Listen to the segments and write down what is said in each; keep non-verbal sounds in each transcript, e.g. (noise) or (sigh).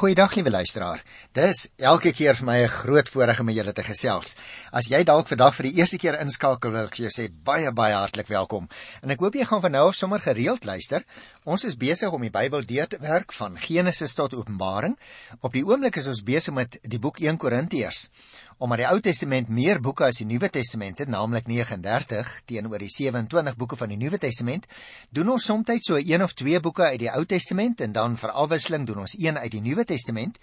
Goeiedag lieve luisteraar. Dis elke keer vir my 'n groot voorreg om met julle te gesels. As jy dalk vandag vir die eerste keer inskakel, wil ek jou sê baie baie hartlik welkom. En ek hoop jy gaan van nou af sommer gereeld luister. Ons is besig om die Bybel deur te werk van Genesis tot Openbaring. Op die oomblik is ons besig met die boek 1 Korintiërs omdat die Ou Testament meer boeke as die Nuwe Testament het, naamlik 39 teenoor die 27 boeke van die Nuwe Testament, doen ons soms so een of twee boeke uit die Ou Testament en dan vir afwisseling doen ons een uit die Nuwe Testament.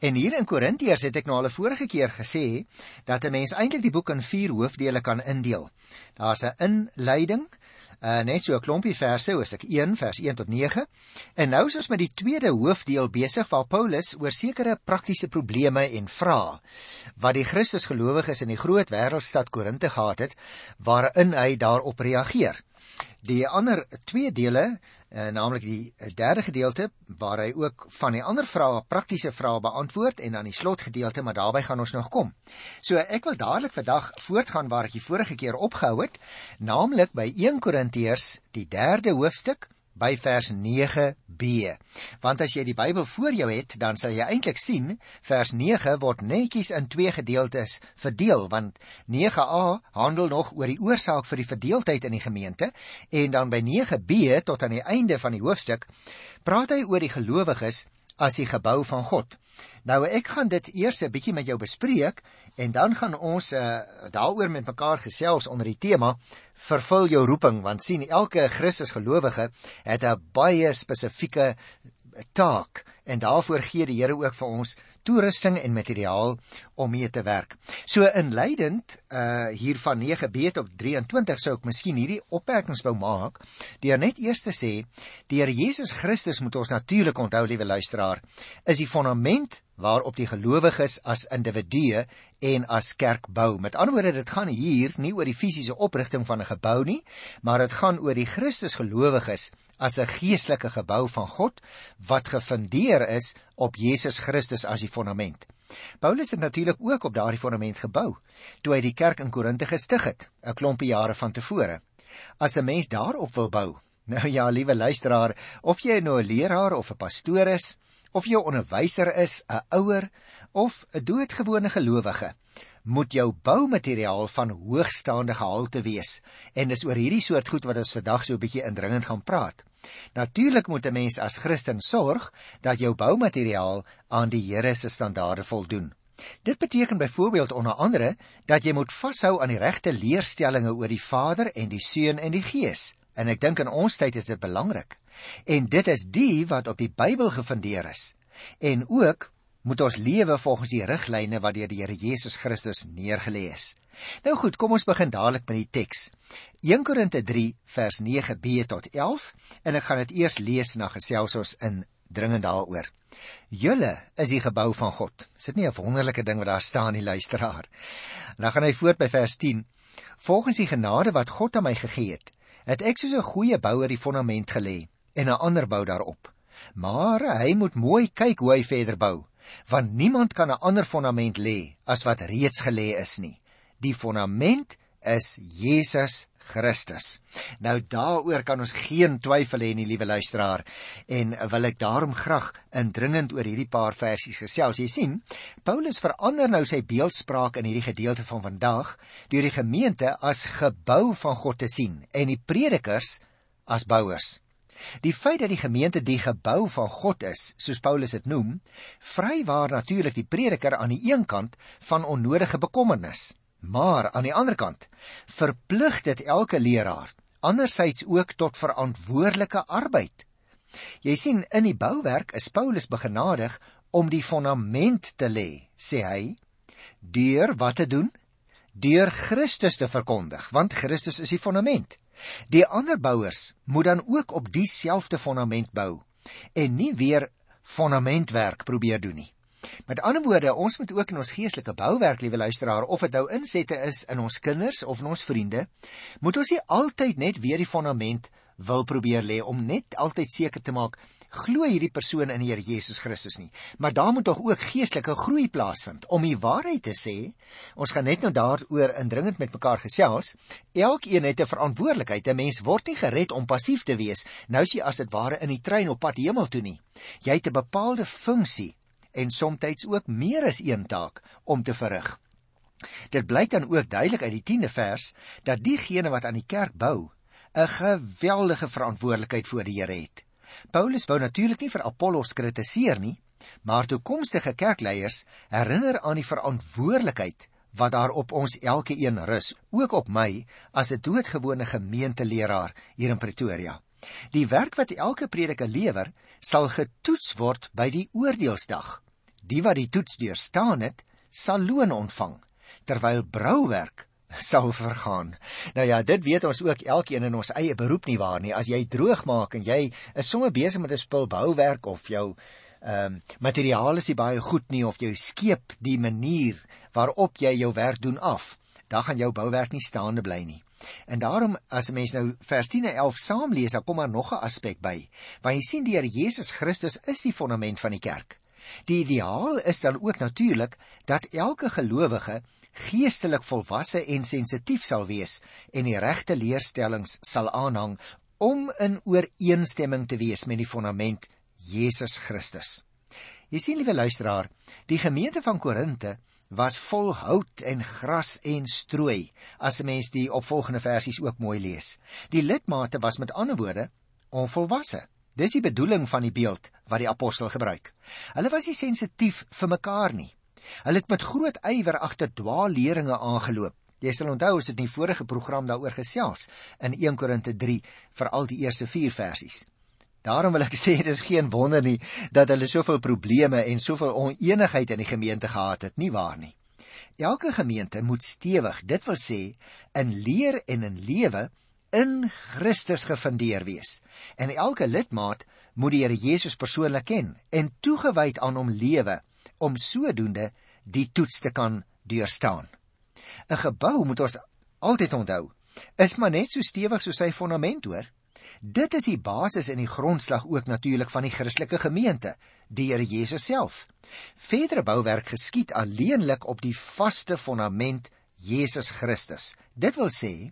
En hier in Korintiërs het ek nou al 'n vorige keer gesê dat 'n mens eintlik die boek in vier hoofdele kan indeel. Daar's 'n inleiding, uh, net so 'n klompie verse, soos ek 1 vers 1 tot 9. En nou is ons met die tweede hoofdeel besig waar Paulus oor sekere praktiese probleme en vrae wat die Christusgelowiges in die groot wêreldstad Korinte gehad het, waarin hy daarop reageer. Die ander twee dele uh, naamlik die eh, derde gedeelte waar hy ook van die ander vrae, praktiese vrae beantwoord en dan die slotgedeelte, maar daarbey gaan ons nog kom. So ek wil dadelik vandag voortgaan waar ek die vorige keer opgehou het, naamlik by 1 Korintiërs, die derde hoofstuk by vers 9b. Want as jy die Bybel voor jou het, dan sal jy eintlik sien vers 9 word netjies in twee gedeeltes verdeel, want 9a handel nog oor die oorsaak vir die verdeeldheid in die gemeente en dan by 9b tot aan die einde van die hoofstuk praat hy oor die gelowiges as die gebou van God. Nou ek gaan dit eers 'n bietjie met jou bespreek en dan gaan ons uh, daaroor met mekaar gesels onder die tema vervul jou roeping want sien elke Christus gelowige het 'n baie spesifieke taak en daarvoor gee die Here ook vir ons toerusting en materiaal om mee te werk. So inleidend uh hier van 9b tot 23 sou ek miskien hierdie opmerkings wou maak deur net eers te sê Here Jesus Christus moet ons natuurlik onthou liewe luisteraar is die fondament waarop die gelowiges as individue en as kerk bou. Met ander woorde, dit gaan hier nie oor die fisiese oprigting van 'n gebou nie, maar dit gaan oor die Christusgelowiges as 'n geestelike gebou van God wat gefundeer is op Jesus Christus as die fondament. Paulus het natuurlik ook op daardie fondament gebou toe hy die kerk in Korinthe gestig het, 'n klompie jare van tevore. As 'n mens daarop wil bou, (laughs) nou ja, liewe luisteraar, of jy nou 'n leraar of 'n pastoor is, of jy 'n onderwyser is, 'n ouer of 'n doodgewone gelowige, moet jou boumateriaal van hoogstaande gehalte wees. En dis oor hierdie soort goed wat ons vandag so 'n bietjie indringend gaan praat. Natuurlik moet 'n mens as Christen sorg dat jou boumateriaal aan die Here se standaarde voldoen. Dit beteken byvoorbeeld onder andere dat jy moet vashou aan die regte leerstellings oor die Vader en die Seun en die Gees. En ek dink in ons tyd is dit belangrik. En dit is die wat op die Bybel gefundeer is. En ook moet ons lewe volgens die riglyne wat deur die Here Jesus Christus neergelê is. Nou goed, kom ons begin dadelik met die teks. 1 Korinte 3 vers 9b tot 11 en ek gaan dit eers lees na gesels ons in dringend daaroor. Julle is die gebou van God. Is dit nie 'n wonderlike ding wat daar staan die luisteraar? Dan gaan hy voort by vers 10. Volgens die genade wat God aan my gegee het, het ek soos 'n goeie bouer die fondament gelê en 'n ander bou daarop. Maar hy moet mooi kyk hoe hy verder bou, want niemand kan 'n ander fondament lê as wat reeds gelê is nie. Die fondament is Jesus Christus. Nou daaroor kan ons geen twyfel hê nie, liewe luisteraar, en wil ek daarom graag indringend oor hierdie paar versies gesels. Jy sien, Paulus verander nou sy beeldspraak in hierdie gedeelte van vandag deur die gemeente as gebou van God te sien en die predikers as bouers. Die feit dat die gemeente die gebou van God is, soos Paulus dit noem, vrywaar natuurlik die prediker aan die een kant van onnodige bekommernis, maar aan die ander kant verplig dit elke leraar andersins ook tot verantwoordelike arbeid. Jy sien in die bouwerk is Paulus begenadig om die fondament te lê, sê hy, deur wat te doen? Deur Christus te verkondig, want Christus is die fondament. Die ander bouers moet dan ook op dieselfde fondament bou en nie weer fondamentwerk probeer doen nie. Met ander woorde, ons moet ook in ons geestelike bouwerk, liewe luisteraar, of dit nou insette is in ons kinders of in ons vriende, moet ons nie altyd net weer die fondament wil probeer lê om net altyd seker te maak glo hierdie persoon in die Here Jesus Christus nie. Maar daar moet tog ook geestelike groei plaasvind. Om die waarheid te sê, ons gaan net nou daaroor indringend met mekaar gesels. Elkeen het 'n verantwoordelikheid. 'n Mens word nie gered om passief te wees. Nou as jy as dit ware in die trein op pad hemel toe nie. Jy het 'n bepaalde funksie en soms ook meer as een taak om te verrig. Dit blyk dan ook duidelik uit die 10de vers dat diegene wat aan die kerk bou, 'n geweldige verantwoordelikheid voor die Here het. Paulus wou natuurlik nie vir Apollos kritiseer nie, maar toekomstige kerkleiers herinner aan die verantwoordelikheid wat daar op ons elkeen rus, ook op my as 'n doodgewone gemeenteleraar hier in Pretoria. Die werk wat elke prediker lewer, sal getoets word by die oordeelsdag. Die wat die toets deurstaan het, sal loon ontvang, terwyl brouwerk sal vergaan. Nou ja, dit weet ons ook elkeen in ons eie beroep nie waar nie. As jy droog maak en jy is sommer besig met 'n spul bouwerk of jou ehm um, materiaal is nie baie goed nie of jou skeep die manier waarop jy jou werk doen af, dan gaan jou bouwerk nie staande bly nie. En daarom as 'n mens nou vers 10 en 11 saam lees, dan kom daar nog 'n aspek by. Want jy sien die Here Jesus Christus is die fondament van die kerk. Die ideaal is dan ook natuurlik dat elke gelowige geestelik volwasse en sensitief sal wees en die regte leerstellings sal aanhang om in ooreenstemming te wees met die fondament Jesus Christus. Jy sien liewe luisteraar, die gemeente van Korinte was vol hout en gras en strooi as 'n mens die opvolgende versies ook mooi lees. Die lidmate was met ander woorde onvolwasse. Dis die bedoeling van die beeld wat die apostel gebruik. Hulle was nie sensitief vir mekaar nie. Hulle het met groot ywer agter dwaalleringe aangeloop. Jy sal onthou ons het in die vorige program daaroor gesels in 1 Korinte 3 vir al die eerste 4 versies. Daarom wil ek (laughs) sê dis geen wonder nie dat hulle soveel probleme en soveel oneenigheid in die gemeente gehad het, nie waar nie. Elke gemeente moet stewig, dit wil sê, in leer en in lewe in Christus gefundeer wees. En elke lidmaat moet die Here Jesus persoonlik ken en toegewyd aan hom lewe om sodoende die toets te kan deurstaan. 'n Gebou moet ons altyd onthou, is maar net so stewig soos sy fondament hoor. Dit is die basis en die grondslag ook natuurlik van die Christelike gemeente, die Here Jesus self. Verdere bouwerk geskied alleenlik op die vaste fondament Jesus Christus. Dit wil sê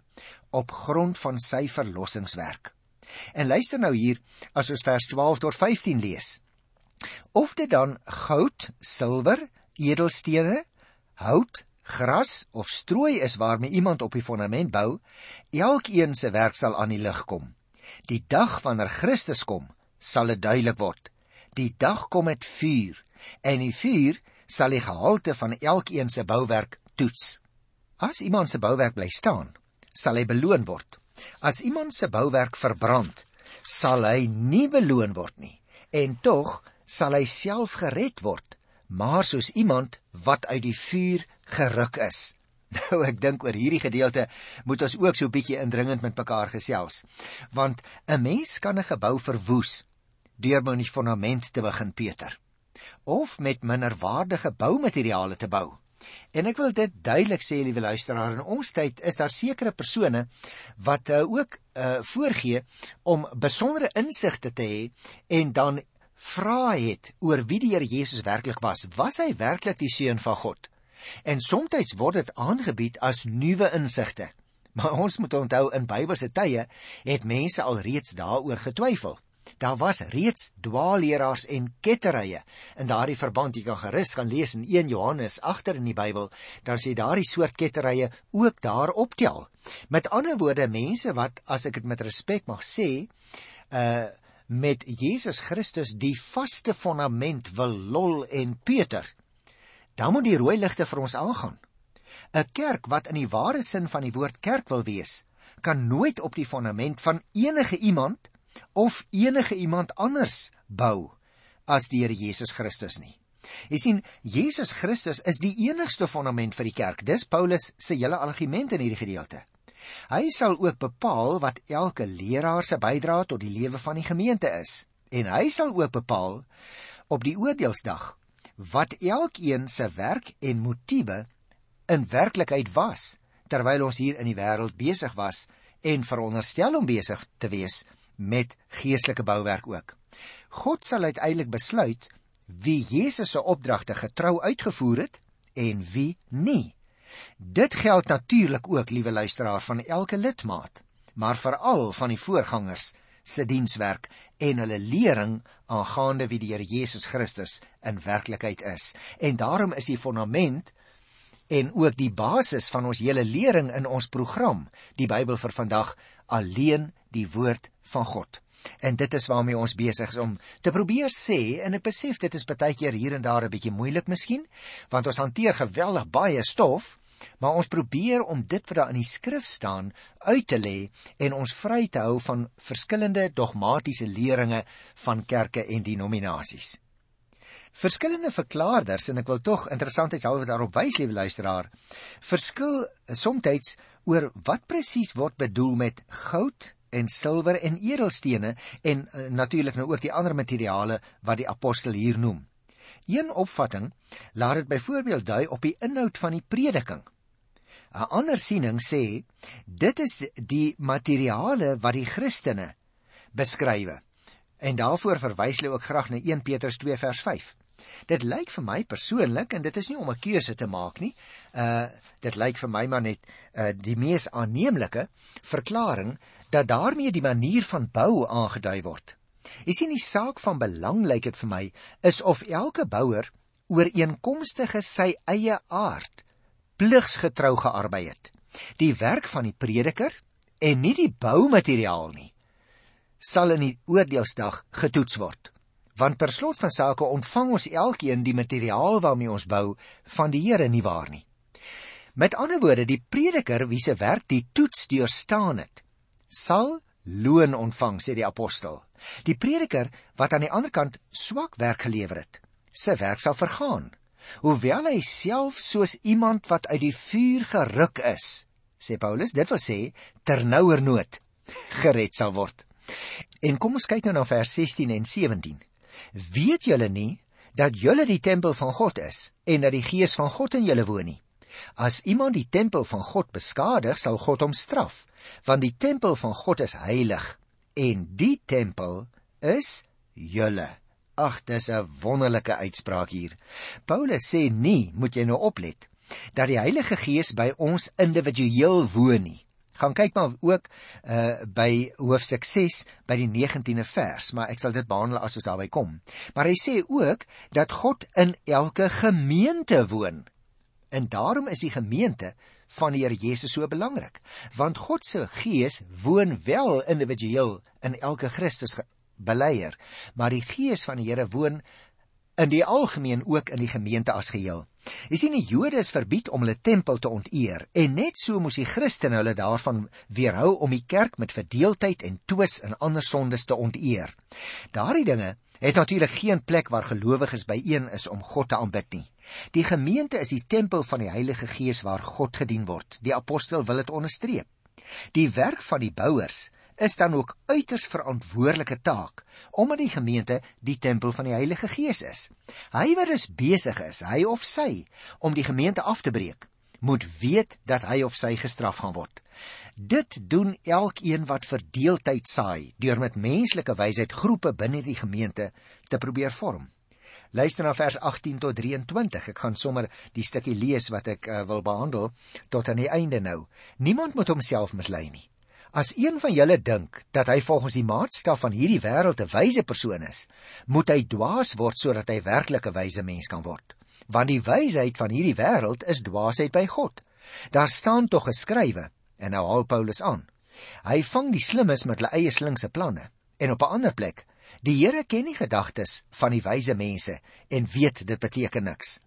op grond van sy verlossingswerk. En luister nou hier as ons vers 12 tot 15 lees. Of dit dan goud, silwer, edelstene, hout, gras of strooi is waarmee iemand op die fondament bou, elkeen se werk sal aan die lig kom. Die dag wanneer Christus kom, sal dit duidelik word. Die dag kom met vuur en die vuur sal die gehalte van elkeen se bouwerk toets. As iemand se bouwerk bly staan, sal hy beloon word. As iemand se bouwerk verbrand, sal hy nie beloon word nie. En tog sal hy self gered word, maar soos iemand wat uit die vuur geruk is. (laughs) Nou ek dink oor hierdie gedeelte moet ons ook so 'n bietjie indringend met mekaar gesels. Want 'n mens kan 'n gebou verwoes deur met die fondament te begin Peter of met minderwaardige boumateriale te bou. En ek wil dit duidelik sê, liewe luisteraar, in ons tyd is daar sekere persone wat uh, ook uh, voorgee om besondere insigte te hê en dan vra het oor wie die Here Jesus werklik was. Was hy werklik die seun van God? En soms word dit aangebied as nuwe insigte. Maar ons moet onthou in Bybelse tye het mense al reeds daaroor getwyfel. Daar was reeds dwaalleraars en ketterye. In daardie verband jy kan gerus gaan lees in 1 Johannes agter in die Bybel, dan sê daardie soort ketterye ook daar optel. Met ander woorde mense wat as ek dit met respek mag sê, uh met Jesus Christus die vaste fondament wil lol en Peter dan moet die rooi ligte vir ons aangaan. 'n Kerk wat in die ware sin van die woord kerk wil wees, kan nooit op die fondament van enige iemand of enige iemand anders bou as die Here Jesus Christus nie. Jy sien, Jesus Christus is die enigste fondament vir die kerk. Dis Paulus se hele argument in hierdie gedeelte. Hy sal ook bepaal wat elke leraar se bydrae tot die lewe van die gemeente is en hy sal ook bepaal op die oordeelsdag wat elkeen se werk en motiewe in werklikheid was terwyl ons hier in die wêreld besig was en veronderstel om besig te wees met geestelike bouwerk ook. God sal uiteindelik besluit wie Jesus se opdragte getrou uitgevoer het en wie nie. Dit geld natuurlik ook, liewe luisteraar, van elke lidmaat, maar veral van die voorgangers se dienswerk en hulle lering aangaande wie die Here Jesus Christus in werklikheid is. En daarom is die fondament en ook die basis van ons hele lering in ons program, die Bybel vir vandag, alleen die woord van God. En dit is waarmee ons besig is om te probeer sê en ek besef dit is baie keer hier en daar 'n bietjie moeilik miskien, want ons hanteer geweldig baie stof, maar ons probeer om dit wat daar in die skrif staan uit te lê en ons vry te hou van verskillende dogmatiese leringe van kerke en denominasies. Verskillende verklaarders en ek wil tog interessantheidshalwe daarop wys, liewe luisteraar, verskil soms oor wat presies word bedoel met goud en silwer en edelstene en uh, natuurlik nou ook die ander materiale wat die apostel hier noem. Een opvatting laat dit byvoorbeeld dui op die inhoud van die prediking. 'n Ander siening sê dit is die materiale wat die Christene beskrywe. En daarvoor verwys hulle ook graag na 1 Petrus 2 vers 5. Dit lyk vir my persoonlik en dit is nie om 'n keuse te maak nie. Uh dit lyk vir my maar net uh die mees aanneemlike verklaring dat daarmee die manier van bou aangedui word. Jy sien die saak van belang lyk dit vir my is of elke bouer ooreenkomstige sy eie aard pligsgetrou gearbei het. Die werk van die prediker en nie die boumateriaal nie sal in die oordeelsdag getoets word. Want per slot van sake ontvang ons elkeen die materiaal waarmee ons bou van die Here nie waar nie. Met ander woorde, die prediker wie se werk die toets deurstaan het, sal loon ontvang sê die apostel. Die prediker wat aan die ander kant swak werk gelewer het, sy werk sal vergaan. Hoewel hy self soos iemand wat uit die vuur geruk is, sê Paulus, dit wil sê ternouer nood gered sal word. En kom ons kyk nou na vers 16 en 17. Weet julle nie dat julle die tempel van God is en dat die Gees van God in julle woon nie? As iemand die tempel van God beskadig, sal God hom straf want die tempel van God is heilig en die tempel is julle. Ag, dis 'n wonderlike uitspraak hier. Paulus sê nie, moet jy nou oplet, dat die Heilige Gees by ons individueel woon nie. Gaan kyk maar ook uh by hoofstuk 6 by die 19de vers, maar ek sal dit behandel as ons daarby kom. Maar hy sê ook dat God in elke gemeente woon. En daarom is die gemeente van die Here Jesus so belangrik, want God se Gees woon wel individueel in elke Christus beleier, maar die Gees van die Here woon in die algemeen ook in die gemeente as geheel. Jy sien die Jode is verbied om hulle tempel te onteer en net so moes die Christene hulle daarvan weerhou om die kerk met verdeeldheid en twis en ander sondes te onteer. Daardie dinge het natuurlik geen plek waar gelowiges byeen is om God te aanbid nie. Die gemeente is die tempel van die Heilige Gees waar God gedien word. Die apostel wil dit onderstreep. Die werk van die bouers is dan ook uiters verantwoordelike taak omdat die gemeente die tempel van die Heilige Gees is. Hy wat dus besig is, hy of sy, om die gemeente af te breek, moet weet dat hy of sy gestraf gaan word. Dit doen elkeen wat verdeeldheid saai deur met menslike wysheid groepe binne die gemeente te probeer vorm. Luister na vers 18 tot 23. Ek gaan sommer die stukkie lees wat ek uh, wil behandel tot aan die einde nou. Niemand moet homself mislei nie. As een van julle dink dat hy volgens die maatstaf van hierdie wêreld 'n wyse persoon is, moet hy dwaas word sodat hy werklik 'n wyse mens kan word. Want die wysheid van hierdie wêreld is dwaasheid by God. Daar staan tog geskrywe en nou haal Paulus aan. Hy vang die slimmes met hulle eie slinkse planne. En op 'n ander plek Die Here ken die gedagtes van die wyse mense en weet dit beteken niks.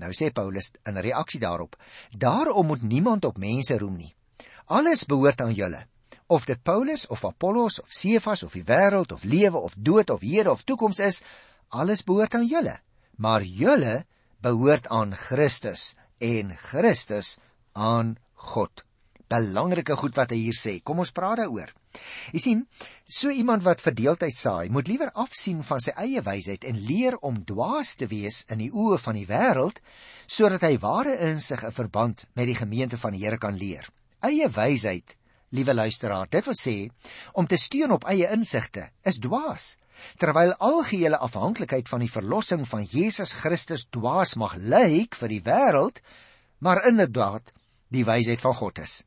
Nou sê Paulus in reaksie daarop: Daarom moet niemand op mense roem nie. Alles behoort aan julle. Of dit Paulus of Apollos of Cephas of die wêreld of lewe of dood of hede of toekoms is, alles behoort aan julle. Maar julle behoort aan Christus en Christus aan God. Belangrike goed wat hy hier sê. Kom ons praat daaroor. Jy sien, so iemand wat verdeeldheid saai, moet liewer afsien van sy eie wysheid en leer om dwaas te wees in die oë van die wêreld sodat hy ware insig 'n verband met die gemeente van die Here kan leer. Eie wysheid, liewe luisteraar, dit wil sê om te steun op eie insigte is dwaas. Terwyl algehele afhanklikheid van die verlossing van Jesus Christus dwaas mag lyk vir die wêreld, maar inderdaad die wysheid van God is.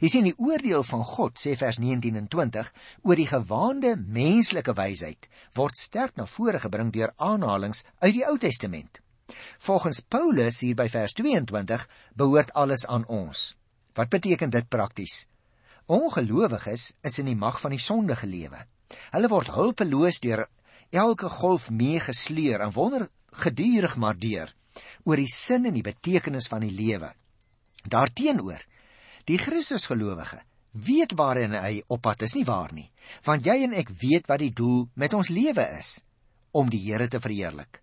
Jy sien die oordeel van God sê vers 19 en 20 oor die gewaande menslike wysheid word sterk na vore gebring deur aanhalinge uit die Ou Testament. Volgens Paulus hier by vers 22 behoort alles aan ons. Wat beteken dit prakties? Ongelowiges is in die mag van die sonde gelewe. Hulle word hulpeloos deur elke golf meegesleer en wonder gedurig maar deur oor die sin en die betekenis van die lewe. Daarteenoor Die Christusgelowige weet waarin hy op pad is nie waar nie, want jy en ek weet wat die doel met ons lewe is, om die Here te verheerlik.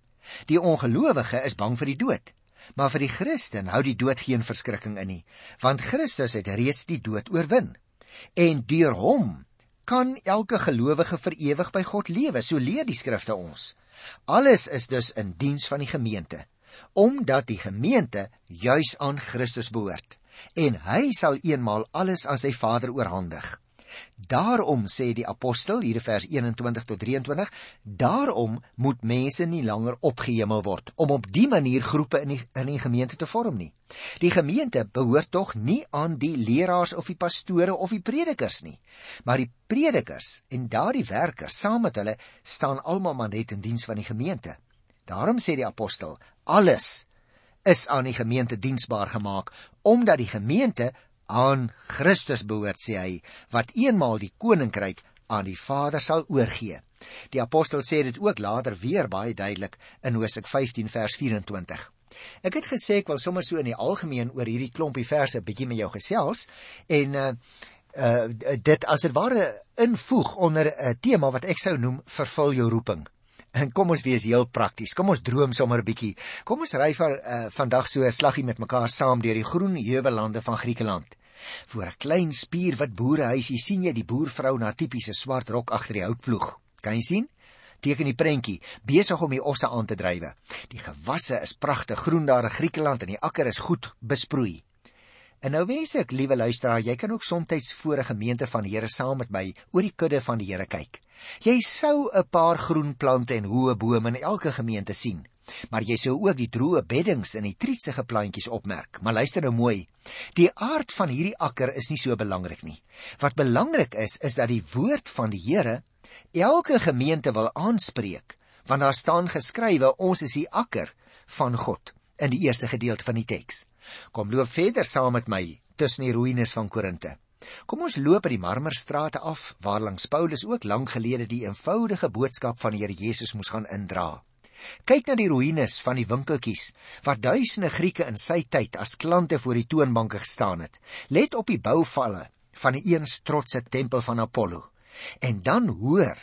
Die ongelowige is bang vir die dood, maar vir die Christen hou die dood geen verskrikking in nie, want Christus het reeds die dood oorwin. En deur hom kan elke gelowige vir ewig by God lewe, so leer die skrifte ons. Alles is dus in diens van die gemeente, omdat die gemeente juis aan Christus behoort en hy sal eenmaal alles aan sy Vader oorhandig. Daarom sê die apostel hier in vers 21 tot 23, daarom moet mense nie langer opgehemel word om op die manier groepe in die in die gemeente te vorm nie. Die gemeente behoort tog nie aan die leraars of die pastore of die predikers nie, maar die predikers en daardie werkers saam met hulle staan almal maar net in diens van die gemeente. Daarom sê die apostel, alles is aan die gemeente diensbaar gemaak omdat die gemeente aan Christus behoort sê hy wat eenmaal die koninkryk aan die Vader sal oorgee. Die apostel sê dit ook later weer baie duidelik in Hosea 15 vers 24. Ek het gesê ek wil sommer so in die algemeen oor hierdie klompie verse bietjie met jou gesels en uh uh dit as dit ware invoeg onder 'n tema wat ek sou noem vervul jou roeping. En kom ons wees heel prakties. Kom ons droom sommer 'n bietjie. Kom ons ry vir uh, vandag so 'n slaggie met mekaar saam deur die groen heuwelande van Griekeland. Voor 'n klein spierwit boerehuisie sien jy die boervrou na tipiese swart rok agter die houtploeg. Kan jy sien? Teken die prentjie, besig om die osse aan te drywe. Die gewasse is pragtig groen daar in Griekeland en die akker is goed besproei. En nou wens ek, liewe luisteraar, jy kan ook soms voor 'n gemeente van die Here saam met my oor die kudde van die Here kyk. Jy sou 'n paar groen plante en hoë bome in elke gemeente sien, maar jy sou ook die droë beddings en die trietsige plantjies opmerk. Maar luister nou mooi. Die aard van hierdie akker is nie so belangrik nie. Wat belangrik is, is dat die woord van die Here elke gemeente wil aanspreek, want daar staan geskrywe ons is die akker van God in die eerste gedeelte van die teks. Kom loop verder saam met my tussen die ruïnes van Korinte. Kom ons loop by die marmerstrate af waar langs Paulus ook lank gelede die eenvoudige boodskap van die Here Jesus moes gaan indra. Kyk na die ruïnes van die winkeltjies waar duisende Grieke in sy tyd as klante voor die toonbanke gestaan het. Let op die bouvalle van die eens trotse tempel van Apollo. En dan hoor,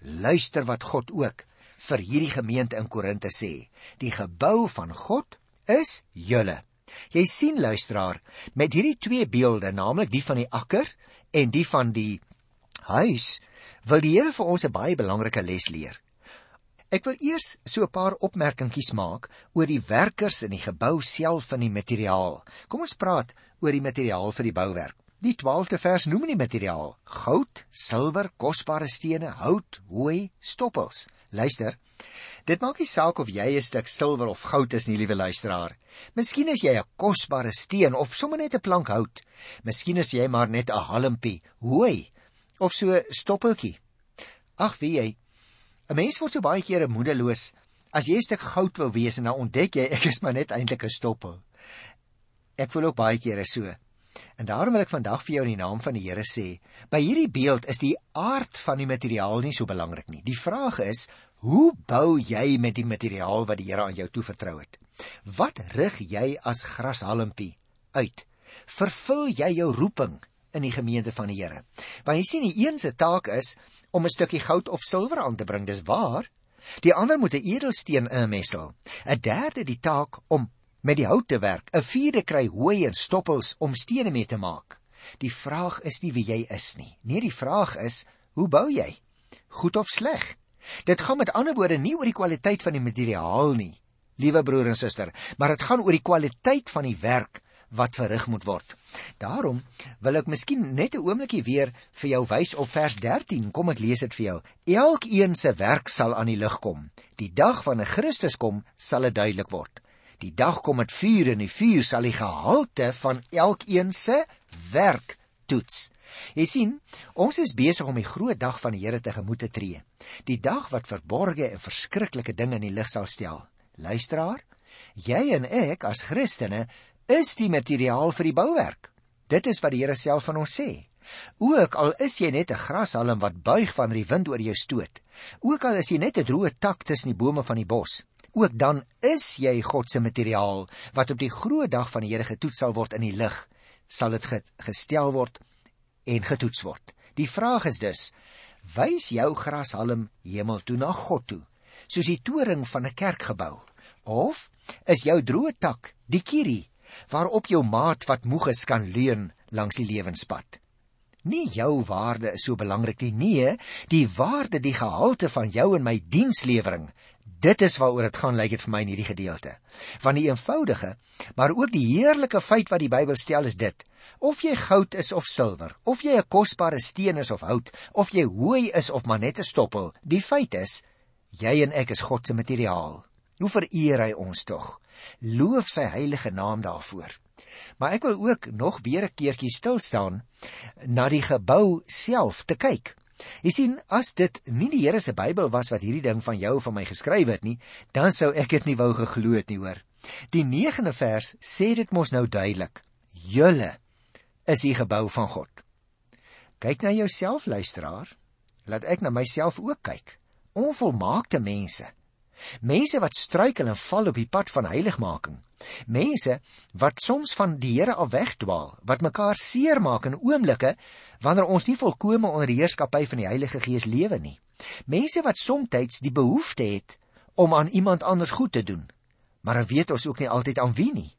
luister wat God ook vir hierdie gemeente in Korinte sê. Die gebou van God is julle. Jy sien luisteraar, met hierdie twee beelde, naamlik die van die akker en die van die huis, wil die Here vir ons 'n baie belangrike les leer. Ek wil eers so 'n paar opmerkingies maak oor die werkers in die gebou self van die materiaal. Kom ons praat oor die materiaal vir die bouwerk. Die 12de vers noem die materiaal: goud, silwer, kosbare stene, hout, hooi, stoppels. Luister, Dit maak nie saak of jy 'n stuk silwer of goud is nie, liewe luisteraar. Miskien is jy 'n kosbare steen of sommer net 'n plank hout. Miskien is jy maar net 'n halmpie, hooi of so stoppeltjie. Ag, wie jy. 'n Mens word so baie kere moedeloos as jy 'n stuk goud wou wees en dan ontdek jy ek is maar net eintlik 'n stoppel. Ek voel ook baie kere so. En daarom wil ek vandag vir jou in die naam van die Here sê, by hierdie beeld is die aard van die materiaal nie so belangrik nie. Die vraag is, Hoe bou jy met die materiaal wat die Here aan jou toevertrou het? Wat rig jy as grashalmpie uit? Vervul jy jou roeping in die gemeente van die Here? Want jy sien die een se taak is om 'n stukkie goud of silwer aan te bring, dis waar. Die ander moet 'n edelsteen inmessel. 'n Derde die taak om met die hout te werk. 'n Vierde kry hooi en stoppels om stene mee te maak. Die vraag is nie wie jy is nie. Nee, die vraag is, hoe bou jy? Goed of sleg? Dit gaan met ander woorde nie oor die kwaliteit van die materiaal nie, liewe broer en suster, maar dit gaan oor die kwaliteit van die werk wat verrig moet word. Daarom wil ek miskien net 'n oombliekie weer vir jou wys op vers 13. Kom ek lees dit vir jou. Elkeen se werk sal aan die lig kom. Die dag wanneer Christus kom, sal dit duidelik word. Die dag kom met vuur en die vuur sal die gehalte van elkeen se werk toets. Jy sien, ons is besig om die groot dag van die Here tegemoet te tree. Die dag wat verborgde en verskriklike dinge in die lig sal stel. Luisteraar, jy en ek as Christene is die materiaal vir die bouwerk. Dit is wat die Here self van ons sê. Ook al is jy net 'n grashalm wat buig van die wind oor jou stoot. Ook al is jy net 'n droë tak tussen die bome van die bos. Ook dan is jy God se materiaal wat op die groot dag van die Here getoets sal word in die lig sal dit gestel word en getoets word. Die vraag is dus: wys jou grashalm hemel toe na God toe, soos die toring van 'n kerkgebou, of is jou droë tak die kierie waarop jou maat wat moeg is kan leun langs die lewenspad? Nie jou waarde is so belangrik nie, nee, die waarde, die gehalte van jou en my dienslewering Dit is waaroor dit gaan lyk dit vir my in hierdie gedeelte. Van die eenvoudige, maar ook die heerlike feit wat die Bybel stel is dit: of jy goud is of silwer, of jy 'n kosbare steen is of hout, of jy hooi is of maar net 'n stoppel, die feit is jy en ek is God se materiaal. Hoe vereer hy ons tog? Loof sy heilige naam daarvoor. Maar ek wil ook nog weer 'n keertjie stil staan na die gebou self te kyk. Jy sien, as dit nie die Here se Bybel was wat hierdie ding van jou van my geskryf het nie, dan sou ek dit nie wou geglo het nie, hoor. Die 9de vers sê dit mos nou duidelik. Julle is die gebou van God. Kyk na jouself, luisteraar. Laat ek na myself ook kyk. Onvolmaakte mense. Mense wat struikel en val op die pad van heiligmaking. Mense wat soms van die Here af wegdwaal, wat mekaar seermaak in oomblikke wanneer ons nie volkome onder die heerskappy van die Heilige Gees lewe nie. Mense wat soms die behoefte het om aan iemand anders goed te doen, maar dan weet ons ook nie altyd aan wie nie.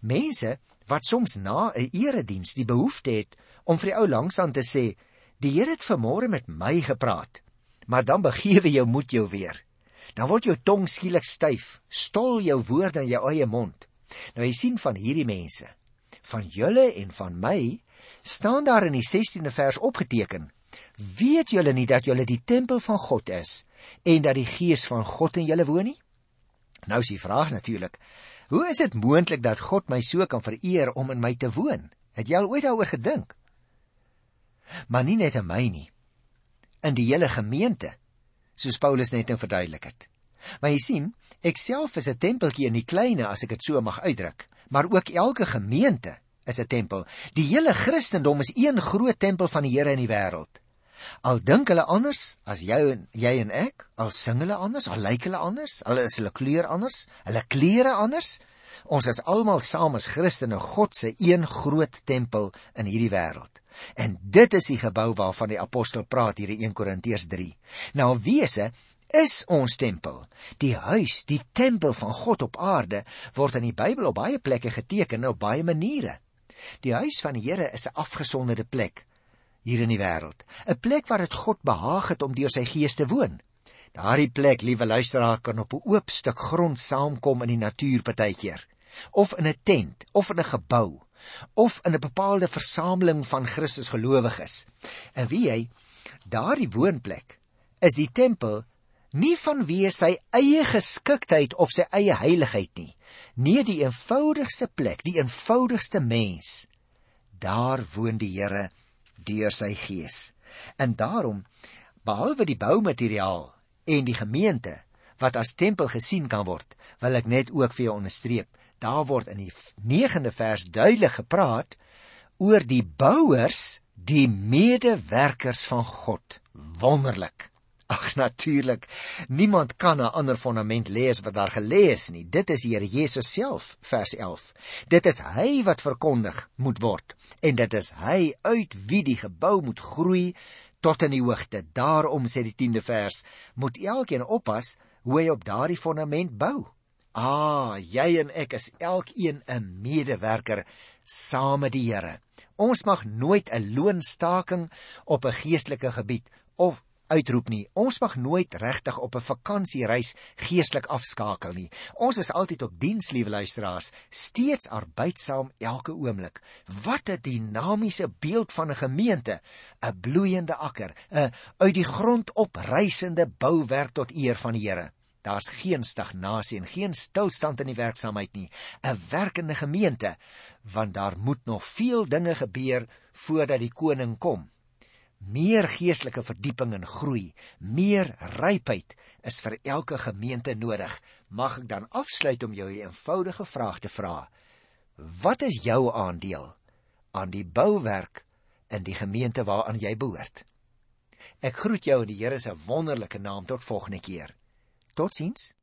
Mense wat soms na 'n erediens die behoefte het om vir die ou langsaan te sê, "Die Here het vanmôre met my gepraat." Maar dan begewe jou moed jou weer dan word jou tong skielik styf, stol jou woorde in jou eie mond. Nou jy sien van hierdie mense, van julle en van my, staan daar in die 16de vers opgeteken: Weet julle nie dat julle die tempel van God is en dat die Gees van God in julle woon nie? Nou is die vraag natuurlik: Hoe is dit moontlik dat God my so kan vereer om in my te woon? Het jy al ooit daaroor gedink? Maar nie net in my nie. In die hele gemeente soos Paulus net nou verduidelik het. Maar jy sien, ek self is 'n tempeltjie in die kleine as ek dit so mag uitdruk, maar ook elke gemeente is 'n tempel. Die hele Christendom is een groot tempel van die Here in die wêreld. Al dink hulle anders as jou en jy en ek, al sing hulle anders, al lyk hulle anders, al is hulle kleur anders, hulle klere anders, ons is almal saam as Christene God se een groot tempel in hierdie wêreld. En dit is die gebou waarvan die apostel praat hier in 1 Korintiërs 3. Nou wese is ons tempel. Die huis, die tempel van God op aarde word in die Bybel op baie plekke geteken op baie maniere. Die huis van die Here is 'n afgesonderde plek hier in die wêreld, 'n plek waar dit God behaag het om deur sy gees te woon. Daardie plek, liewe luisteraar, kan op 'n oop stuk grond saamkom in die natuur partykeer, of in 'n tent, of in 'n gebou of in 'n bepaalde versameling van Christus gelowiges. En wie hy daardie woonplek is die tempel nie vanweë sy eie geskiktheid of sy eie heiligheid nie. Nee, die eenvoudigste plek, die eenvoudigste mens. Daar woon die Here deur sy Gees. En daarom behalwe die boumateriaal en die gemeente wat as tempel gesien kan word, wil ek net ook vir jou onderstreep daar word in die 9de vers duidelik gepraat oor die bouers, die medewerkers van God. Wonderlik. Ag natuurlik, niemand kan 'n ander fondament lê as wat daar gelê is nie. Dit is Here Jesus self, vers 11. Dit is hy wat verkondig moet word en dit is hy uit wie die gebou moet groei tot in die hoogte. Daarom sê die 10de vers, moet elkeen oppas hoe hy op daardie fondament bou. Ah, jy en ek is elkeen 'n medewerker saam met die Here. Ons mag nooit 'n loonstaking op 'n geestelike gebied of uitroep nie. Ons mag nooit regtig op 'n vakansiereis geestelik afskakel nie. Ons is altyd op diens, liewe luisteraars, steeds arbeidsaam elke oomblik. Wat 'n dinamiese beeld van 'n gemeente, 'n bloeiende akker, 'n uit die grond oprysende bouwerk tot eer van die Here. Daar's geen stagnasie en geen stilstand in die werksaamheid nie. 'n Werkende gemeente, want daar moet nog veel dinge gebeur voordat die koning kom. Meer geestelike verdieping en groei, meer rypheid is vir elke gemeente nodig. Mag ek dan afsluit om jou 'n eenvoudige vraag te vra? Wat is jou aandeel aan die bouwerk in die gemeente waaraan jy behoort? Ek groet jou in die Here se wonderlike naam tot volgende keer. Tot ziens.